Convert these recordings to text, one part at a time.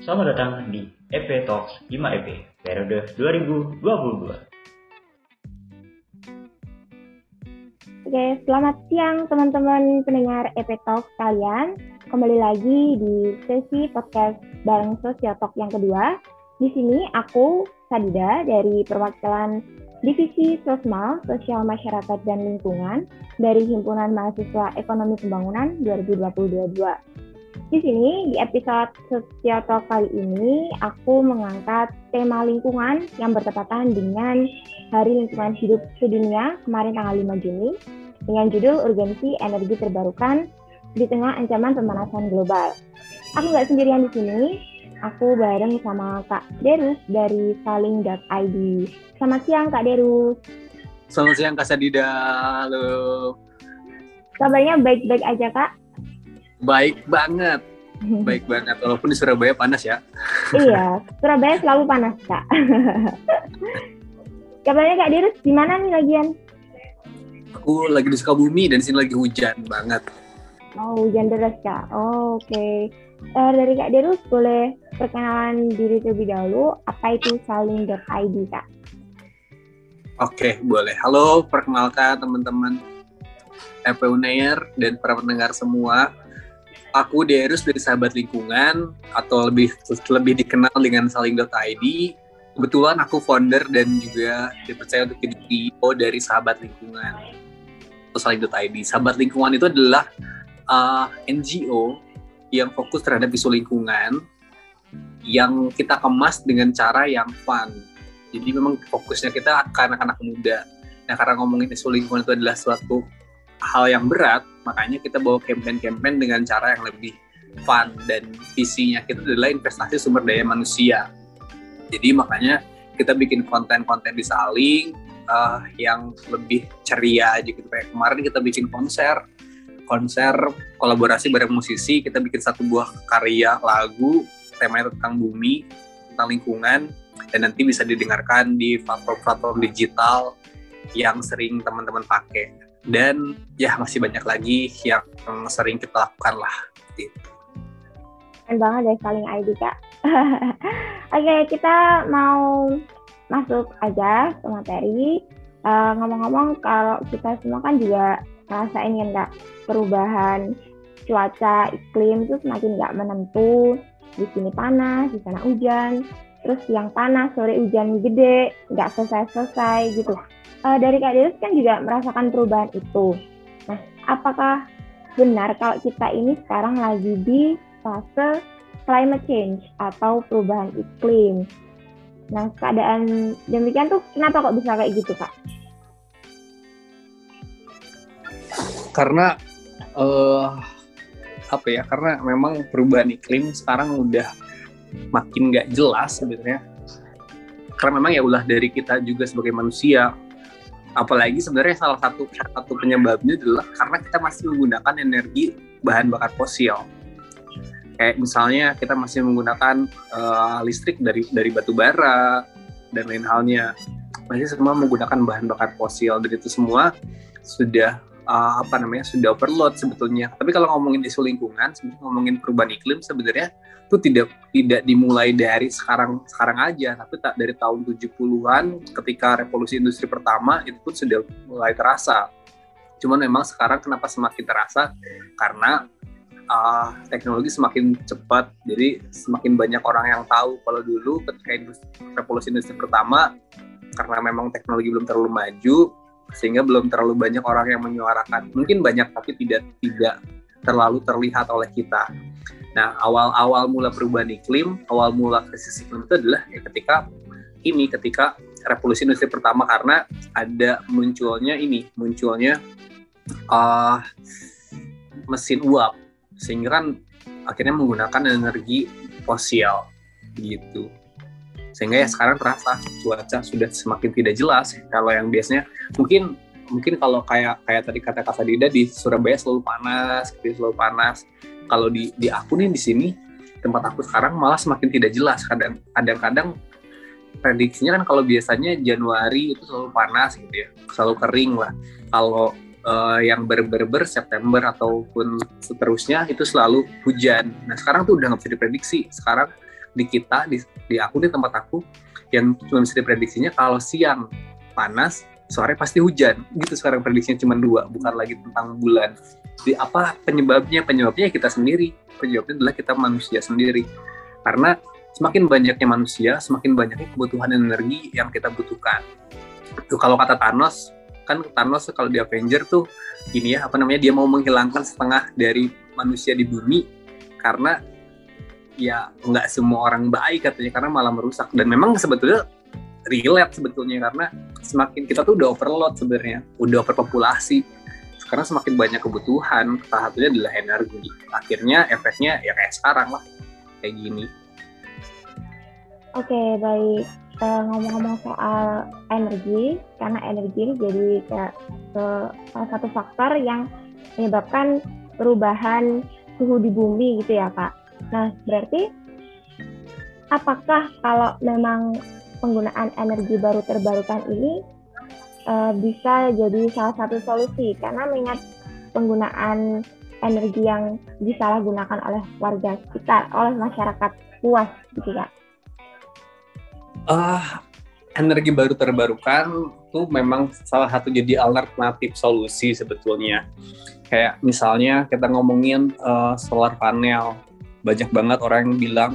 Selamat datang di EP Talks 5EP periode 2022. Oke, selamat siang teman-teman pendengar EP Talk kalian. Kembali lagi di sesi podcast bareng Sosiotalk yang kedua. Di sini aku, Sadida, dari perwakilan Divisi Sosmal, Sosial Masyarakat dan Lingkungan dari Himpunan Mahasiswa Ekonomi Pembangunan 2022. Di sini, di episode Talk kali ini, aku mengangkat tema lingkungan yang bertepatan dengan Hari Lingkungan Hidup Sedunia kemarin tanggal 5 Juni dengan judul Urgensi Energi Terbarukan di tengah ancaman pemanasan global. Aku nggak sendirian di sini, aku bareng sama Kak Derus dari saling.id. Selamat siang Kak Derus. Selamat siang Kak Sadida, halo. Kabarnya baik-baik aja Kak? Baik banget. Baik banget, walaupun di Surabaya panas ya. iya, Surabaya selalu panas, Kak. Kabarnya Kak Dirus, di mana nih lagian? Aku lagi di Sukabumi dan sini lagi hujan banget. Oh, hujan deras, Kak. Oh, Oke. Okay. Uh, dari Kak Dirus, boleh perkenalan diri terlebih dahulu. Apa itu saling.id, Kak? Oke, okay, boleh. Halo, perkenalkan teman-teman EP Unair dan para pendengar semua aku Derus dari Sahabat Lingkungan atau lebih lebih dikenal dengan saling.id. Kebetulan aku founder dan juga dipercaya untuk jadi CEO dari Sahabat Lingkungan atau saling.id. Sahabat Lingkungan itu adalah uh, NGO yang fokus terhadap isu lingkungan yang kita kemas dengan cara yang fun. Jadi memang fokusnya kita ke anak-anak muda. Nah karena ngomongin isu lingkungan itu adalah suatu hal yang berat, makanya kita bawa campaign-campaign dengan cara yang lebih fun dan visinya kita adalah investasi sumber daya manusia. Jadi makanya kita bikin konten-konten di saling uh, yang lebih ceria aja gitu. Kayak kemarin kita bikin konser, konser kolaborasi bareng musisi, kita bikin satu buah karya lagu temanya tentang bumi, tentang lingkungan, dan nanti bisa didengarkan di platform-platform digital yang sering teman-teman pakai dan ya masih banyak lagi yang sering kita lakukan lah gitu. Keren banget deh saling ID kak. Oke okay, kita mau masuk aja ke materi. ngomong ngomong-ngomong kalau kita semua kan juga ngerasain kan kak perubahan cuaca iklim itu semakin nggak menentu. Di sini panas, di sana hujan, terus yang panas sore hujan gede, nggak selesai-selesai gitu uh, dari Kak Deus kan juga merasakan perubahan itu. Nah, apakah benar kalau kita ini sekarang lagi di fase climate change atau perubahan iklim? Nah, keadaan demikian tuh kenapa kok bisa kayak gitu, Kak? Karena uh, apa ya? Karena memang perubahan iklim sekarang udah makin nggak jelas sebenarnya. Karena memang ya ulah dari kita juga sebagai manusia. Apalagi sebenarnya salah satu satu penyebabnya adalah karena kita masih menggunakan energi bahan bakar fosil. Kayak misalnya kita masih menggunakan uh, listrik dari dari batu bara dan lain halnya. Masih semua menggunakan bahan bakar fosil dan itu semua sudah uh, apa namanya sudah overload sebetulnya. Tapi kalau ngomongin isu lingkungan ngomongin perubahan iklim sebenarnya itu tidak tidak dimulai dari sekarang sekarang aja. Tapi tak dari tahun 70-an ketika revolusi industri pertama itu pun sudah mulai terasa. Cuman memang sekarang kenapa semakin terasa? Karena uh, teknologi semakin cepat. Jadi semakin banyak orang yang tahu. Kalau dulu ketika industri, revolusi industri pertama karena memang teknologi belum terlalu maju sehingga belum terlalu banyak orang yang menyuarakan. Mungkin banyak tapi tidak tidak terlalu terlihat oleh kita Nah, awal-awal mula perubahan iklim, awal mula krisis iklim itu adalah ya ketika ini, ketika revolusi industri pertama karena ada munculnya ini, munculnya uh, mesin uap, sehingga kan akhirnya menggunakan energi fosil gitu. Sehingga ya sekarang terasa cuaca sudah semakin tidak jelas. Kalau yang biasanya mungkin mungkin kalau kayak kayak tadi kata Kak Sadida di Surabaya selalu panas, gitu, selalu panas kalau di di aku nih di sini tempat aku sekarang malah semakin tidak jelas. Kadang kadang-kadang prediksinya kan kalau biasanya Januari itu selalu panas gitu ya selalu kering lah. Kalau uh, yang ber-ber September ataupun seterusnya itu selalu hujan. Nah sekarang tuh udah nggak bisa diprediksi. Sekarang di kita di, di aku di tempat aku yang cuma bisa diprediksinya kalau siang panas sore pasti hujan. Gitu sekarang prediksinya cuma dua bukan lagi tentang bulan. Di apa penyebabnya? Penyebabnya ya kita sendiri. Penyebabnya adalah kita manusia sendiri. Karena semakin banyaknya manusia semakin banyaknya kebutuhan energi yang kita butuhkan. Itu kalau kata Thanos kan Thanos kalau di Avenger tuh ini ya apa namanya dia mau menghilangkan setengah dari manusia di bumi karena ya nggak semua orang baik katanya karena malah merusak. Dan memang sebetulnya relate sebetulnya karena semakin kita tuh udah overload sebenarnya, udah overpopulasi. Sekarang semakin banyak kebutuhan, salah satunya adalah energi. Akhirnya efeknya ya kayak sekarang lah, kayak gini. Oke, baik. Uh, ngomong-ngomong soal energi, karena energi jadi kayak uh, salah satu faktor yang menyebabkan perubahan suhu di bumi gitu ya, Kak. Nah, berarti apakah kalau memang penggunaan energi baru terbarukan ini uh, bisa jadi salah satu solusi karena mengingat penggunaan energi yang disalahgunakan oleh warga sekitar, oleh masyarakat luas gitu ya. Uh, energi baru terbarukan itu memang salah satu jadi alternatif solusi sebetulnya. Kayak misalnya kita ngomongin uh, solar panel, banyak banget orang yang bilang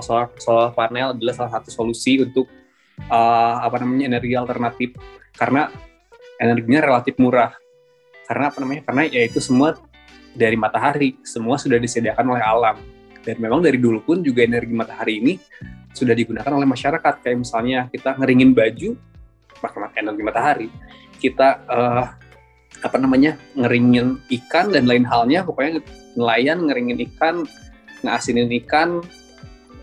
solar solar panel adalah salah satu solusi untuk uh, apa namanya energi alternatif. Karena energinya relatif murah. Karena apa namanya? Karena ya itu semua dari matahari. Semua sudah disediakan oleh alam. Dan memang dari dulu pun juga energi matahari ini sudah digunakan oleh masyarakat. Kayak misalnya kita ngeringin baju pakai energi matahari. Kita uh, apa namanya? Ngeringin ikan dan lain halnya. Pokoknya nelayan ngeringin ikan ngasinin ikan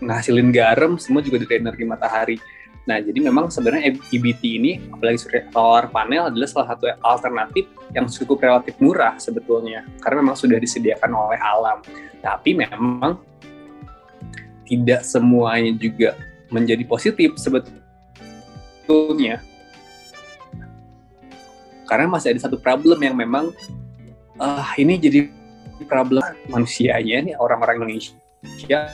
ngasilin garam semua juga dari energi matahari. Nah jadi memang sebenarnya EBT ini apalagi solar panel adalah salah satu alternatif yang cukup relatif murah sebetulnya karena memang sudah disediakan oleh alam. Tapi memang tidak semuanya juga menjadi positif sebetulnya. Karena masih ada satu problem yang memang uh, ini jadi problem manusianya nih orang-orang Indonesia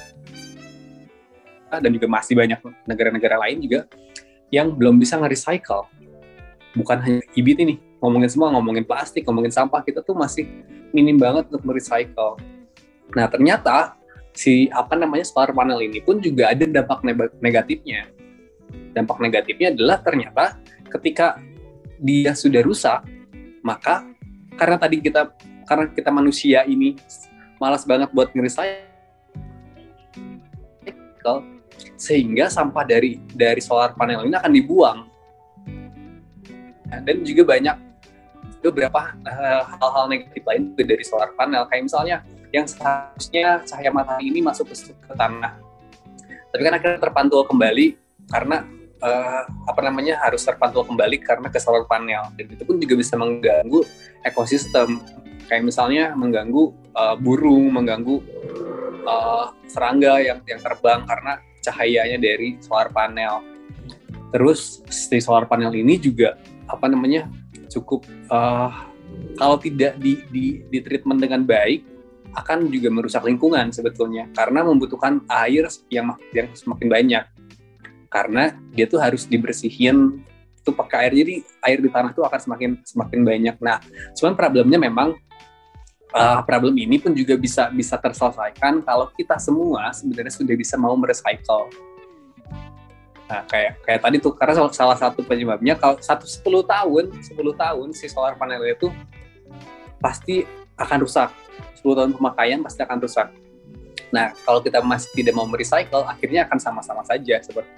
dan juga masih banyak negara-negara lain juga yang belum bisa nge-recycle. Bukan hanya IBT nih, ngomongin semua, ngomongin plastik, ngomongin sampah, kita tuh masih minim banget untuk merecycle. Nah, ternyata si apa namanya solar panel ini pun juga ada dampak negatifnya. Dampak negatifnya adalah ternyata ketika dia sudah rusak, maka karena tadi kita karena kita manusia ini malas banget buat nge-recycle sehingga sampah dari dari solar panel ini akan dibuang. Dan juga banyak beberapa eh, hal-hal uh, negatif lain dari solar panel. Kayak misalnya yang seharusnya cahaya matahari ini masuk ke, ke tanah. Tapi kan akhirnya terpantul kembali karena uh, apa namanya harus terpantul kembali karena ke solar panel. Dan itu pun juga bisa mengganggu ekosistem. Kayak misalnya mengganggu uh, burung mengganggu uh, serangga yang yang terbang karena cahayanya dari solar panel. Terus si solar panel ini juga apa namanya cukup uh, kalau tidak di, di, di treatment dengan baik akan juga merusak lingkungan sebetulnya karena membutuhkan air yang yang semakin banyak karena dia tuh harus dibersihin tuh pakai air jadi air di tanah tuh akan semakin semakin banyak. Nah, cuman problemnya memang uh, problem ini pun juga bisa bisa terselesaikan kalau kita semua sebenarnya sudah bisa mau merecycle. Nah, kayak kayak tadi tuh karena salah satu penyebabnya kalau satu sepuluh tahun, 10 tahun si solar panel itu pasti akan rusak. 10 tahun pemakaian pasti akan rusak. Nah, kalau kita masih tidak mau merecycle, akhirnya akan sama-sama saja seperti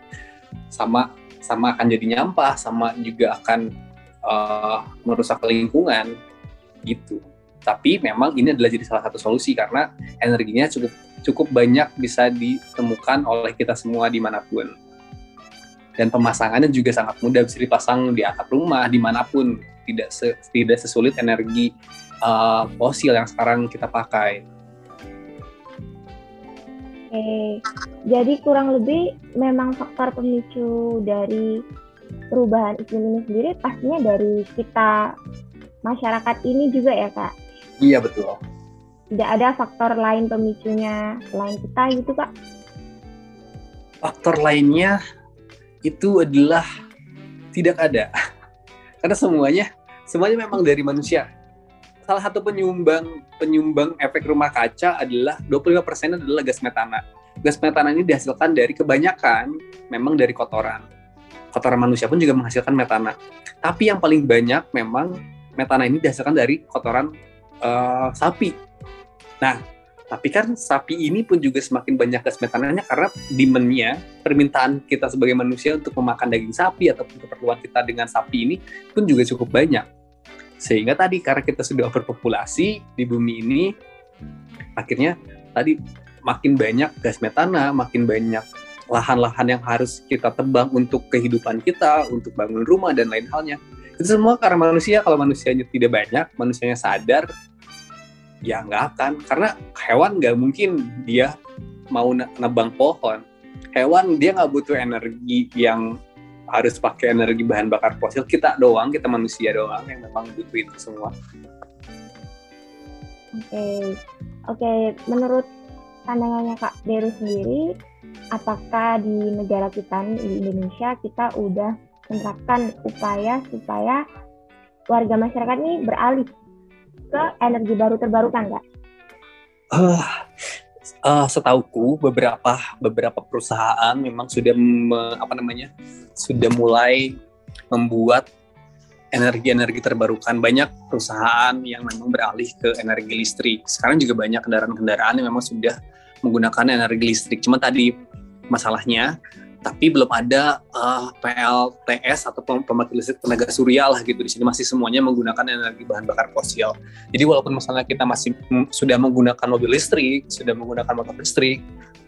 sama sama akan jadi nyampah, sama juga akan uh, merusak lingkungan gitu tapi memang ini adalah jadi salah satu solusi karena energinya cukup cukup banyak bisa ditemukan oleh kita semua di mana pun dan pemasangannya juga sangat mudah bisa dipasang di atap rumah di mana pun tidak se, tidak sesulit energi uh, fosil yang sekarang kita pakai. Oke, jadi kurang lebih memang faktor pemicu dari perubahan iklim ini sendiri pastinya dari kita masyarakat ini juga ya kak. Iya betul. Tidak ada faktor lain pemicunya selain kita gitu pak? faktor lainnya itu adalah tidak ada. Karena semuanya semuanya memang dari manusia. Salah satu penyumbang penyumbang efek rumah kaca adalah 25% adalah gas metana. Gas metana ini dihasilkan dari kebanyakan memang dari kotoran. Kotoran manusia pun juga menghasilkan metana. Tapi yang paling banyak memang metana ini dihasilkan dari kotoran uh, sapi. Nah, tapi kan sapi ini pun juga semakin banyak gas metananya karena demand-nya, permintaan kita sebagai manusia untuk memakan daging sapi ataupun keperluan kita dengan sapi ini pun juga cukup banyak. Sehingga tadi karena kita sudah overpopulasi di bumi ini, akhirnya tadi makin banyak gas metana, makin banyak lahan-lahan yang harus kita tebang untuk kehidupan kita, untuk bangun rumah dan lain halnya. Itu semua karena manusia, kalau manusianya tidak banyak, manusianya sadar, ya nggak akan karena hewan nggak mungkin dia mau nebang pohon hewan dia nggak butuh energi yang harus pakai energi bahan bakar fosil kita doang kita manusia doang yang memang butuh itu semua oke okay. oke okay. menurut pandangannya kak Deru sendiri apakah di negara kita di Indonesia kita udah menerapkan upaya supaya warga masyarakat ini beralih ke energi baru terbarukan nggak? Uh, uh, setauku beberapa beberapa perusahaan memang sudah me, apa namanya sudah mulai membuat energi-energi terbarukan. Banyak perusahaan yang memang beralih ke energi listrik. Sekarang juga banyak kendaraan-kendaraan yang memang sudah menggunakan energi listrik. Cuma tadi masalahnya tapi belum ada uh, eh, PLTS atau pembangkit listrik tenaga surya lah gitu di sini masih semuanya menggunakan energi bahan bakar fosil. Jadi walaupun misalnya kita masih sudah menggunakan mobil listrik, sudah menggunakan motor listrik,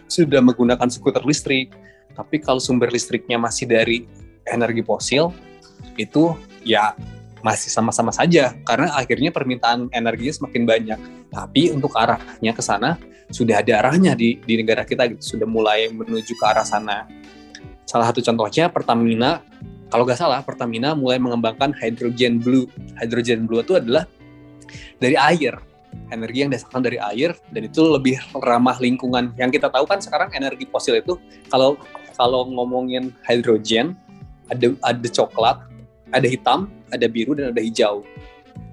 sudah menggunakan skuter listrik, tapi kalau sumber listriknya masih dari energi fosil itu ya masih sama-sama saja karena akhirnya permintaan energinya semakin banyak. Tapi untuk arahnya ke sana sudah ada arahnya di di negara kita gitu, sudah mulai menuju ke arah sana. Salah satu contohnya Pertamina, kalau nggak salah Pertamina mulai mengembangkan hydrogen blue. Hydrogen blue itu adalah dari air, energi yang dihasilkan dari air dan itu lebih ramah lingkungan. Yang kita tahu kan sekarang energi fosil itu kalau kalau ngomongin hydrogen ada ada coklat, ada hitam, ada biru dan ada hijau.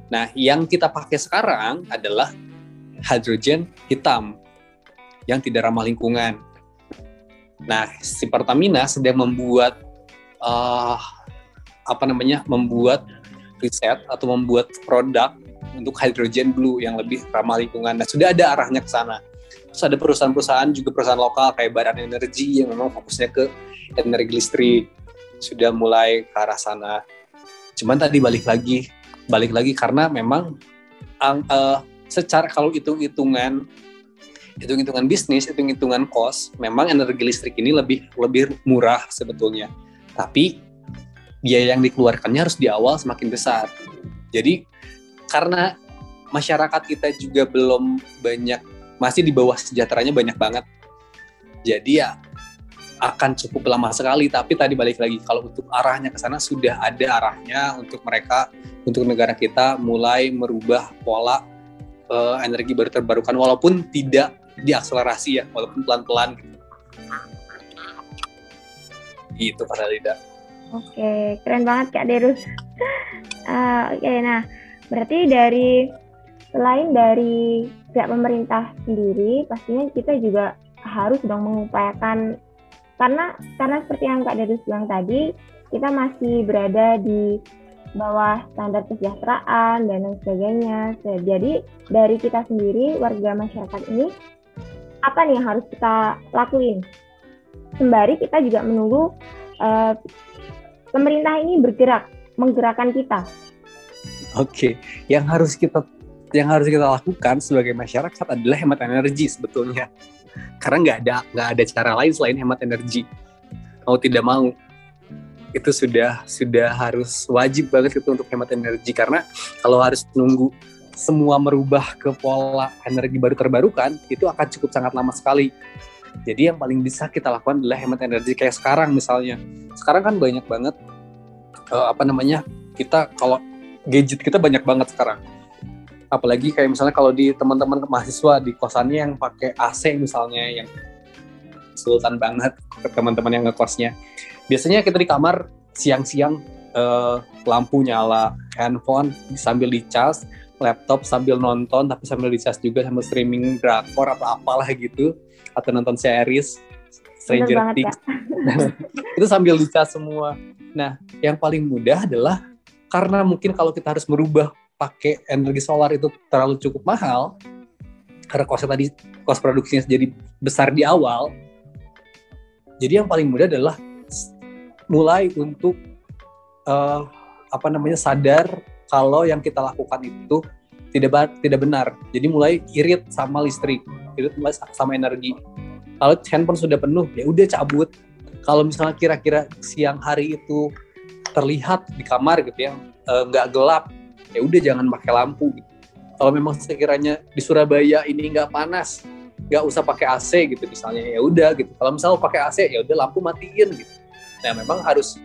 Nah, yang kita pakai sekarang adalah hydrogen hitam yang tidak ramah lingkungan. Nah, si Pertamina sedang membuat uh, apa namanya? membuat riset atau membuat produk untuk hydrogen blue yang lebih ramah lingkungan. Nah, sudah ada arahnya ke sana. Terus ada perusahaan-perusahaan juga perusahaan lokal kayak Badan Energi yang memang fokusnya ke energi listrik. Sudah mulai ke arah sana. Cuman tadi balik lagi, balik lagi karena memang uh, secara kalau hitung-hitungan hitung-hitungan bisnis, hitung-hitungan cost, memang energi listrik ini lebih lebih murah sebetulnya. Tapi biaya yang dikeluarkannya harus di awal semakin besar. Jadi karena masyarakat kita juga belum banyak masih di bawah sejahteranya banyak banget. Jadi ya akan cukup lama sekali tapi tadi balik lagi kalau untuk arahnya ke sana sudah ada arahnya untuk mereka untuk negara kita mulai merubah pola uh, energi baru terbarukan walaupun tidak diakselerasi ya walaupun pelan-pelan gitu. Gitu Pak Lida. Oke, keren banget Kak Derus. uh, Oke, nah berarti dari selain dari pihak pemerintah sendiri, pastinya kita juga harus dong mengupayakan karena karena seperti yang Kak Derus bilang tadi, kita masih berada di bawah standar kesejahteraan dan lain sebagainya. Jadi dari kita sendiri warga masyarakat ini apa nih yang harus kita lakuin? Sembari kita juga menunggu uh, pemerintah ini bergerak, menggerakkan kita. Oke, yang harus kita yang harus kita lakukan sebagai masyarakat adalah hemat energi sebetulnya. Karena nggak ada nggak ada cara lain selain hemat energi. Mau tidak mau itu sudah sudah harus wajib banget itu untuk hemat energi karena kalau harus nunggu semua merubah ke pola energi baru terbarukan itu akan cukup sangat lama sekali. Jadi yang paling bisa kita lakukan adalah hemat energi kayak sekarang misalnya. Sekarang kan banyak banget uh, apa namanya kita kalau gadget kita banyak banget sekarang. Apalagi kayak misalnya kalau di teman-teman mahasiswa di kosannya yang pakai AC misalnya yang sultan banget ke teman-teman yang ngekosnya. Biasanya kita di kamar siang-siang uh, lampu nyala, handphone sambil dicas, laptop sambil nonton tapi sambil dicas juga sambil streaming drakor atau apalah gitu atau nonton series Stranger Things. Ya. itu sambil dicas semua. Nah, yang paling mudah adalah karena mungkin kalau kita harus merubah pakai energi solar itu terlalu cukup mahal, karena kosnya tadi kos produksinya jadi besar di awal jadi yang paling mudah adalah mulai untuk uh, apa namanya sadar kalau yang kita lakukan itu tidak tidak benar. Jadi mulai irit sama listrik irit sama energi. Kalau handphone sudah penuh ya udah cabut. Kalau misalnya kira-kira siang hari itu terlihat di kamar gitu ya eh, nggak uh, gelap ya udah jangan pakai lampu gitu. Kalau memang sekiranya di Surabaya ini nggak panas nggak usah pakai AC gitu misalnya ya udah gitu. Kalau misalnya pakai AC ya udah lampu matiin gitu. Nah memang harus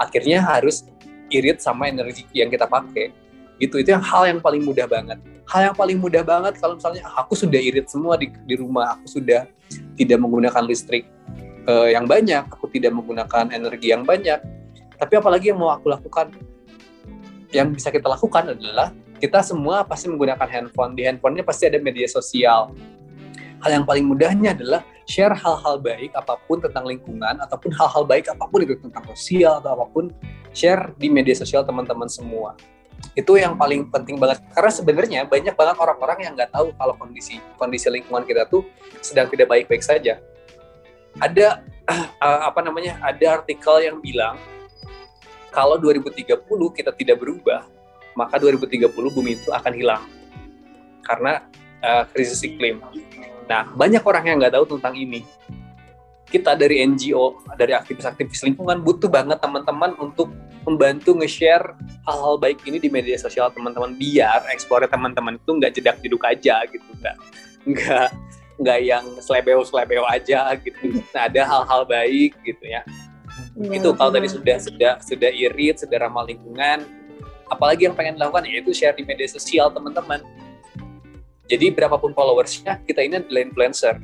akhirnya harus irit sama energi yang kita pakai gitu itu yang hal yang paling mudah banget hal yang paling mudah banget kalau misalnya aku sudah irit semua di, di rumah aku sudah tidak menggunakan listrik uh, yang banyak aku tidak menggunakan energi yang banyak tapi apalagi yang mau aku lakukan yang bisa kita lakukan adalah kita semua pasti menggunakan handphone. Di handphonenya pasti ada media sosial. Hal yang paling mudahnya adalah share hal-hal baik apa pun tentang lingkungan ataupun hal-hal baik apa pun itu tentang sosial atau apa pun share di media sosial teman-teman semua. Itu yang paling penting banget karena sebenarnya banyak banget orang-orang yang nggak tahu kalau kondisi kondisi lingkungan kita tuh sedang tidak baik-baik saja. Ada uh, apa namanya? Ada artikel yang bilang kalau 2030 kita tidak berubah, maka 2030 bumi itu akan hilang karena uh, krisis iklim. Nah, banyak orang yang nggak tahu tentang ini. Kita dari NGO, dari aktivis-aktivis lingkungan butuh banget teman-teman untuk membantu nge-share hal-hal baik ini di media sosial teman-teman biar eksplornya teman-teman itu nggak jedak jeduk aja gitu, nggak nggak nggak yang selebeo selebeo aja gitu. Nah, ada hal-hal baik gitu ya. ya itu kalau tadi sudah sudah sudah irit, sudah ramah lingkungan, apalagi yang pengen dilakukan yaitu share di media sosial teman-teman jadi berapapun followersnya kita ini adalah influencer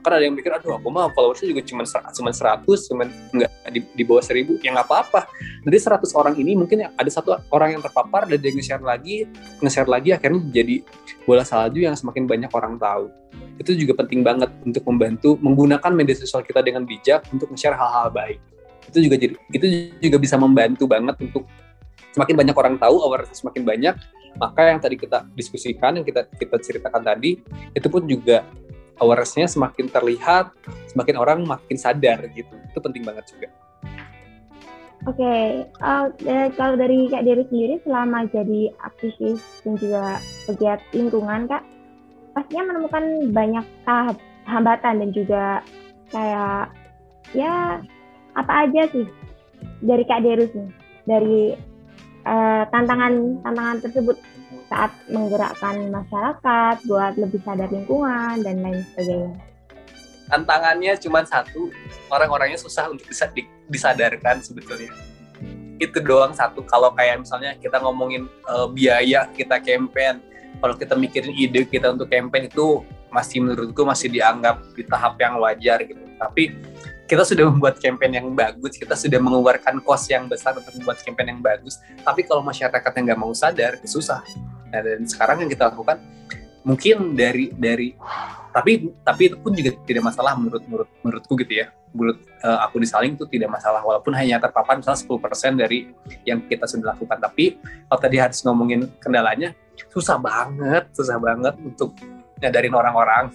kan ada yang mikir aduh aku mah followersnya juga cuma cuma 100 cuma nggak di, di bawah 1000 ya nggak apa-apa. Nanti 100 orang ini mungkin ada satu orang yang terpapar dan dia nge-share lagi nge-share lagi akhirnya jadi bola salju yang semakin banyak orang tahu. Itu juga penting banget untuk membantu menggunakan media sosial kita dengan bijak untuk nge-share hal-hal baik. Itu juga jadi itu juga bisa membantu banget untuk semakin banyak orang tahu awareness semakin banyak. Maka yang tadi kita diskusikan yang kita kita ceritakan tadi itu pun juga awarenessnya semakin terlihat semakin orang makin sadar gitu itu penting banget juga Oke, okay. uh, eh, kalau dari Kak Dewi sendiri selama jadi aktivis dan juga pegiat lingkungan Kak, pastinya menemukan banyak tahap hambatan dan juga kayak ya apa aja sih dari Kak Derus nih, dari uh, tantangan tantangan tersebut saat menggerakkan masyarakat buat lebih sadar lingkungan dan lain sebagainya. Tantangannya cuma satu, orang-orangnya susah untuk bisa disadarkan sebetulnya. Itu doang satu. Kalau kayak misalnya kita ngomongin uh, biaya kita campaign, kalau kita mikirin ide kita untuk campaign itu masih menurutku masih dianggap di tahap yang wajar gitu. Tapi kita sudah membuat campaign yang bagus, kita sudah mengeluarkan cost yang besar untuk membuat campaign yang bagus. Tapi kalau masyarakatnya nggak mau sadar, susah. Nah, dan sekarang yang kita lakukan mungkin dari dari tapi tapi itu pun juga tidak masalah menurut menurut menurutku gitu ya. Menurut uh, aku disaling itu tidak masalah walaupun hanya terpapar misalnya 10% dari yang kita sudah lakukan. Tapi kalau tadi harus ngomongin kendalanya, susah banget, susah banget untuk nyadarin orang-orang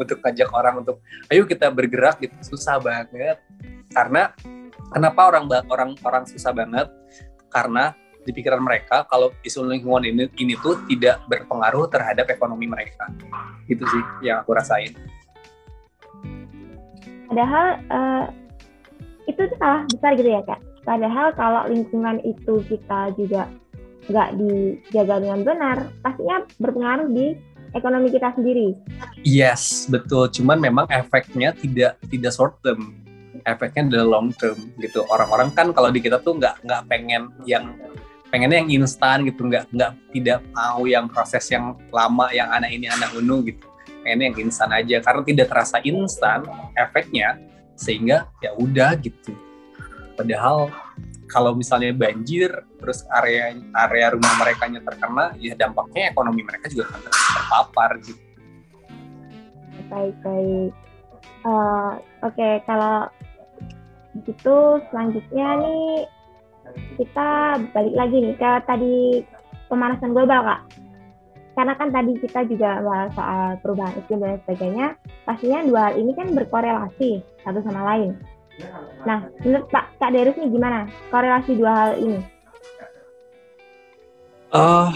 untuk ngajak orang untuk ayo kita bergerak gitu susah banget karena kenapa orang orang orang susah banget karena di pikiran mereka kalau isu lingkungan ini ini tuh tidak berpengaruh terhadap ekonomi mereka itu sih yang aku rasain padahal uh, itu salah besar gitu ya kak padahal kalau lingkungan itu kita juga nggak dijaga dengan benar pastinya berpengaruh di ekonomi kita sendiri. Yes, betul. Cuman memang efeknya tidak tidak short term, efeknya adalah long term gitu. Orang-orang kan kalau di kita tuh nggak nggak pengen yang pengennya yang instan gitu, nggak nggak tidak mau yang proses yang lama, yang anak ini anak unu gitu. pengen yang instan aja karena tidak terasa instan efeknya sehingga ya udah gitu. Padahal kalau misalnya banjir terus area area rumah mereka terkena ya dampaknya ekonomi mereka juga akan terpapar gitu. Baik baik. Uh, oke okay, kalau gitu selanjutnya nih kita balik lagi nih ke tadi pemanasan global kak. Karena kan tadi kita juga bahas soal perubahan iklim dan sebagainya pastinya dua hal ini kan berkorelasi satu sama lain. Nah menurut Pak Kak Derus nih gimana korelasi dua hal ini? Uh,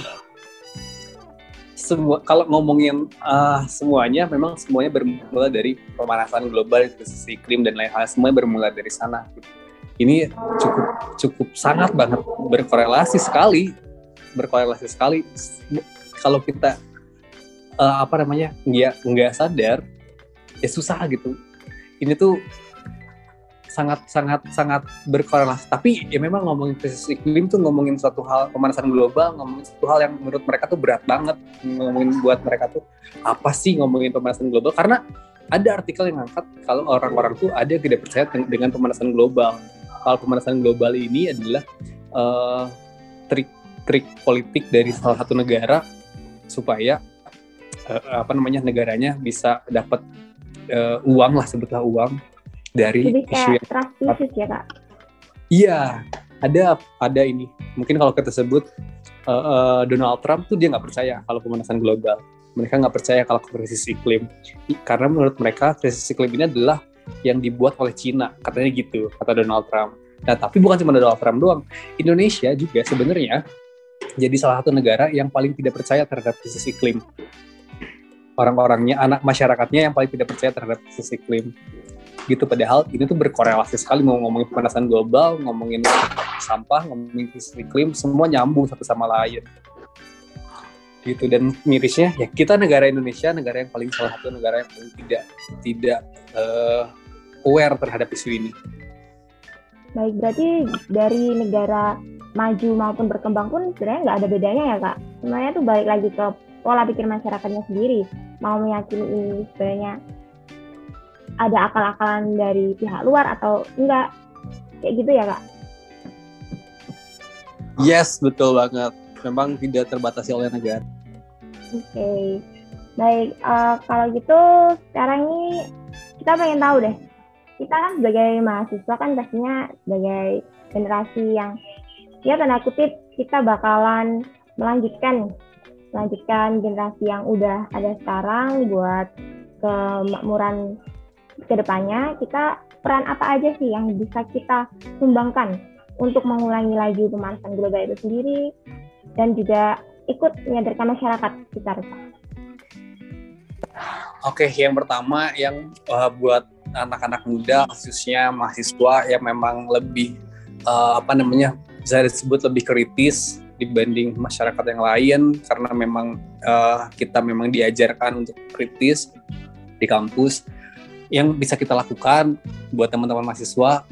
semua kalau ngomongin uh, semuanya memang semuanya bermula dari pemanasan global krisis iklim dan lain hal semuanya bermula dari sana ini cukup cukup sangat banget berkorelasi sekali berkorelasi sekali kalau kita uh, apa namanya nggak nggak sadar ya susah gitu ini tuh sangat sangat sangat berkorelasi. Tapi ya memang ngomongin krisis iklim tuh ngomongin suatu hal pemanasan global, ngomongin suatu hal yang menurut mereka tuh berat banget ngomongin buat mereka tuh apa sih ngomongin pemanasan global karena ada artikel yang ngangkat kalau orang-orang tuh ada yang tidak percaya dengan pemanasan global. Kalau pemanasan global ini adalah uh, trik-trik politik dari salah satu negara supaya uh, apa namanya negaranya bisa dapat uh, uang lah sebutlah uang dari Jadi isu yang trust issues ya kak? Iya, ada ada ini. Mungkin kalau kita sebut uh, uh, Donald Trump tuh dia nggak percaya kalau pemanasan global. Mereka nggak percaya kalau krisis iklim. Karena menurut mereka krisis iklim ini adalah yang dibuat oleh Cina, katanya gitu, kata Donald Trump. Nah, tapi bukan cuma Donald Trump doang. Indonesia juga sebenarnya jadi salah satu negara yang paling tidak percaya terhadap krisis iklim. Orang-orangnya, anak masyarakatnya yang paling tidak percaya terhadap krisis iklim gitu padahal ini tuh berkorelasi sekali mau ngomongin pemanasan global ngomongin sampah ngomongin iklim semua nyambung satu sama lain gitu dan mirisnya ya kita negara Indonesia negara yang paling salah satu negara yang paling tidak tidak uh, aware terhadap isu ini baik berarti dari negara maju maupun berkembang pun sebenarnya nggak ada bedanya ya kak semuanya tuh balik lagi ke pola pikir masyarakatnya sendiri mau meyakini ini sebenarnya ada akal-akalan dari pihak luar atau enggak kayak gitu ya kak? Yes betul banget. Memang tidak terbatasi oleh negara. Oke, okay. baik. Uh, kalau gitu sekarang ini kita pengen tahu deh. Kita kan sebagai mahasiswa kan pastinya sebagai generasi yang ya tanda kutip kita bakalan melanjutkan melanjutkan generasi yang udah ada sekarang buat kemakmuran ke depannya kita peran apa aja sih yang bisa kita sumbangkan untuk mengulangi laju pemanasan global itu sendiri dan juga ikut menyadarkan masyarakat sekitar. Oke, yang pertama yang uh, buat anak-anak muda khususnya mahasiswa yang memang lebih uh, apa namanya bisa disebut lebih kritis dibanding masyarakat yang lain karena memang uh, kita memang diajarkan untuk kritis di kampus. Yang bisa kita lakukan buat teman-teman mahasiswa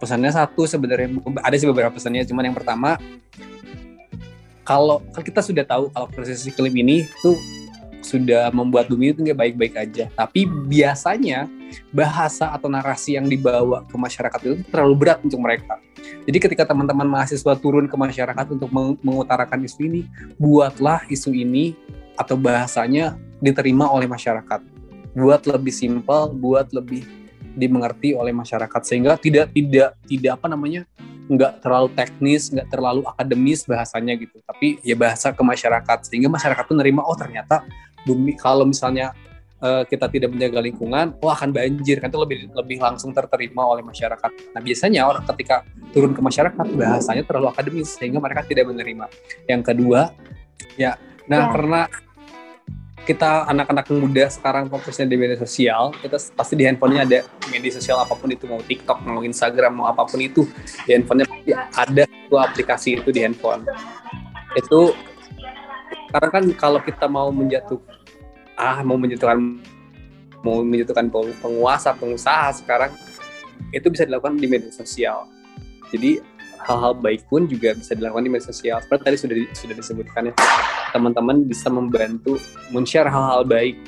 pesannya satu sebenarnya ada sih beberapa pesannya cuman yang pertama kalau kan kita sudah tahu kalau krisis iklim ini tuh sudah membuat bumi itu nggak baik-baik aja. Tapi biasanya bahasa atau narasi yang dibawa ke masyarakat itu terlalu berat untuk mereka. Jadi ketika teman-teman mahasiswa turun ke masyarakat untuk mengutarakan isu ini buatlah isu ini atau bahasanya diterima oleh masyarakat. Buat lebih simpel, buat lebih dimengerti oleh masyarakat. Sehingga tidak tidak tidak apa namanya nggak terlalu teknis, nggak terlalu akademis bahasanya gitu, tapi ya bahasa ke masyarakat sehingga masyarakat tuh nerima oh ternyata bumi kalau misalnya uh, kita tidak menjaga lingkungan, oh akan banjir kan itu lebih lebih langsung terterima oleh masyarakat. Nah biasanya orang ketika turun ke masyarakat bahasanya terlalu akademis sehingga mereka tidak menerima. Yang kedua ya, nah ya. karena kita anak-anak muda sekarang fokusnya di media sosial, kita pasti di handphonenya ada media sosial apa pun itu mau TikTok, mau Instagram, mau apa pun itu di handphonenya ada dua aplikasi itu di handphone. Itu karena kan kalau kita mau menjatuh ah mau menjatuhkan mau menjatuhkan penguasa pengusaha sekarang itu bisa dilakukan di media sosial. Jadi hal-hal baik pun juga bisa dilakukan di media sosial. Seperti tadi sudah sudah disebutkan ya, teman-teman bisa membantu men-share hal-hal baik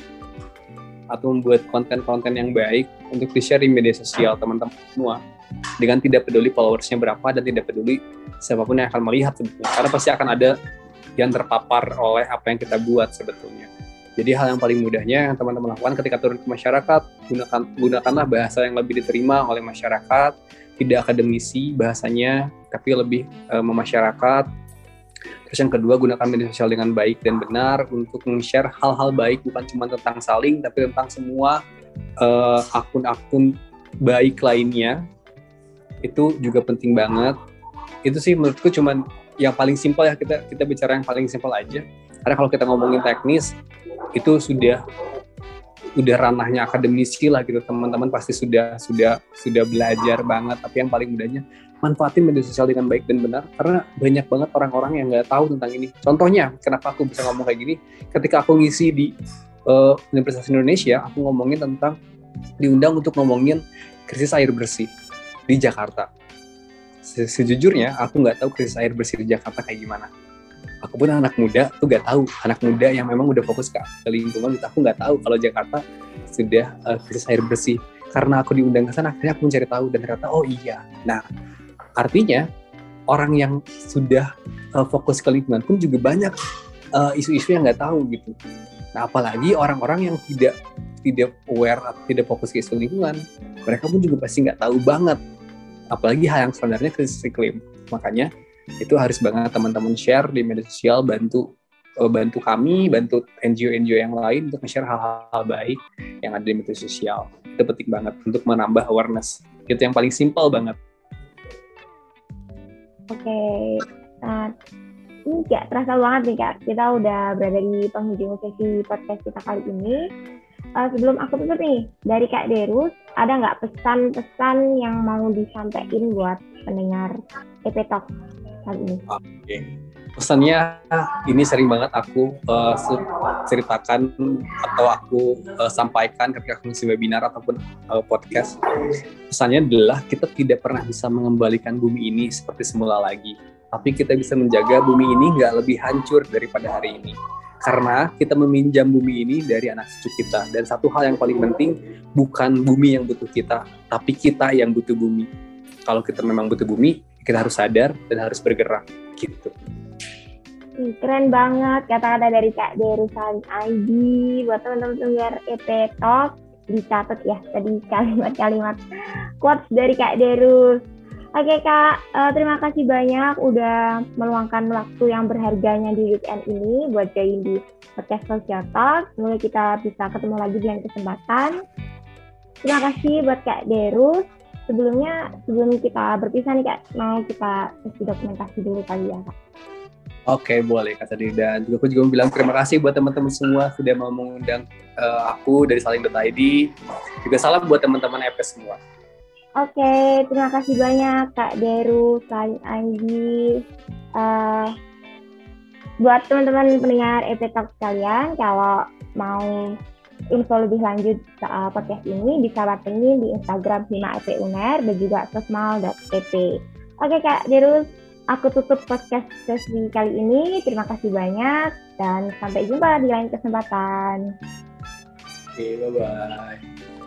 atau membuat konten-konten yang baik untuk di-share di media sosial teman-teman semua. Dengan tidak peduli followersnya berapa dan tidak peduli siapa pun yang akan melihat sebetulnya. Karena pasti akan ada yang terpapar oleh apa yang kita buat sebetulnya. Jadi hal yang paling mudahnya yang teman-teman lakukan ketika turun ke masyarakat gunakan gunakanlah bahasa yang lebih diterima oleh masyarakat tidak akademisi bahasanya tapi lebih e, memasyarakat Terus yang kedua, gunakan media sosial dengan baik dan benar untuk meng-share hal-hal baik, bukan cuma tentang saling, tapi tentang semua uh, akun-akun baik lainnya. Itu juga penting banget. Itu sih menurutku cuma yang paling simpel ya, kita kita bicara yang paling simpel aja. Karena kalau kita ngomongin teknis, itu sudah udah ranahnya akademisi lah gitu teman-teman pasti sudah sudah sudah belajar banget tapi yang paling mudahnya manfaatin media sosial dengan baik dan benar karena banyak banget orang-orang yang nggak tahu tentang ini. Contohnya kenapa aku bisa ngomong kayak gini? Ketika aku ngisi di uh, Universitas Indonesia aku ngomongin tentang diundang untuk ngomongin krisis air bersih di Jakarta. Sejujurnya aku nggak tahu krisis air bersih di Jakarta kayak gimana. Aku pun anak muda tuh gak tahu. Anak muda yang memang udah fokus ke, lingkungan aku nggak tahu kalau Jakarta sudah uh, krisis air bersih. Karena aku diundang ke sana akhirnya aku mencari tahu dan ternyata oh iya. Nah artinya orang yang sudah uh, fokus ke lingkungan pun juga banyak uh, isu-isu yang nggak tahu gitu. Nah apalagi orang-orang yang tidak tidak aware atau tidak fokus ke isu lingkungan mereka pun juga pasti nggak tahu banget. Apalagi hal yang sebenarnya krisis iklim. Makanya itu harus banget teman-teman share di media sosial bantu uh, bantu kami bantu NGO-NGO yang lain untuk share hal-hal baik yang ada di media sosial. Itu penting banget untuk menambah awareness. Itu yang paling simpel banget okay. nah ini gak terasa banget nih kak kita udah berada di penghujung sesi podcast kita kali ini uh, sebelum aku tutup nih dari Kak Derus ada nggak pesan-pesan yang mau disampaikan buat pendengar EP Talk kali ini. Oke. Okay. Pesannya ini sering banget aku uh, ceritakan atau aku uh, sampaikan ketika aku ngisi webinar ataupun uh, podcast. Pesannya adalah kita tidak pernah bisa mengembalikan bumi ini seperti semula lagi. Tapi kita bisa menjaga bumi ini nggak lebih hancur daripada hari ini. Karena kita meminjam bumi ini dari anak cucu kita. Dan satu hal yang paling penting, bukan bumi yang butuh kita, tapi kita yang butuh bumi. Kalau kita memang butuh bumi, kita harus sadar dan harus bergerak gitu. Keren banget kata-kata dari Kak Deru Salim ID buat teman-teman dengar EP Talk dicatat ya tadi kalimat-kalimat quotes dari Kak Deru. Oke Kak, uh, terima kasih banyak udah meluangkan waktu yang berharganya di weekend ini buat join di podcast Social Talk. Semoga kita bisa ketemu lagi lain kesempatan. Terima kasih buat Kak Deru sebelumnya sebelum kita berpisah nih kak mau kita sesi dokumentasi dulu kali ya kak Oke, boleh Kak Sadi. Dan juga aku juga mau bilang terima kasih buat teman-teman semua sudah mau mengundang uh, aku dari saling.id. Juga salam buat teman-teman EP semua. Oke, terima kasih banyak Kak Deru, Saling ID. Uh, buat teman-teman pendengar EP Talk sekalian, kalau mau info lebih lanjut soal podcast ini bisa pantengin di Instagram Hima EP Uner dan juga sosmal.pp. Oke Kak Derus, aku tutup podcast sesi kali ini. Terima kasih banyak dan sampai jumpa di lain kesempatan. Oke, bye-bye.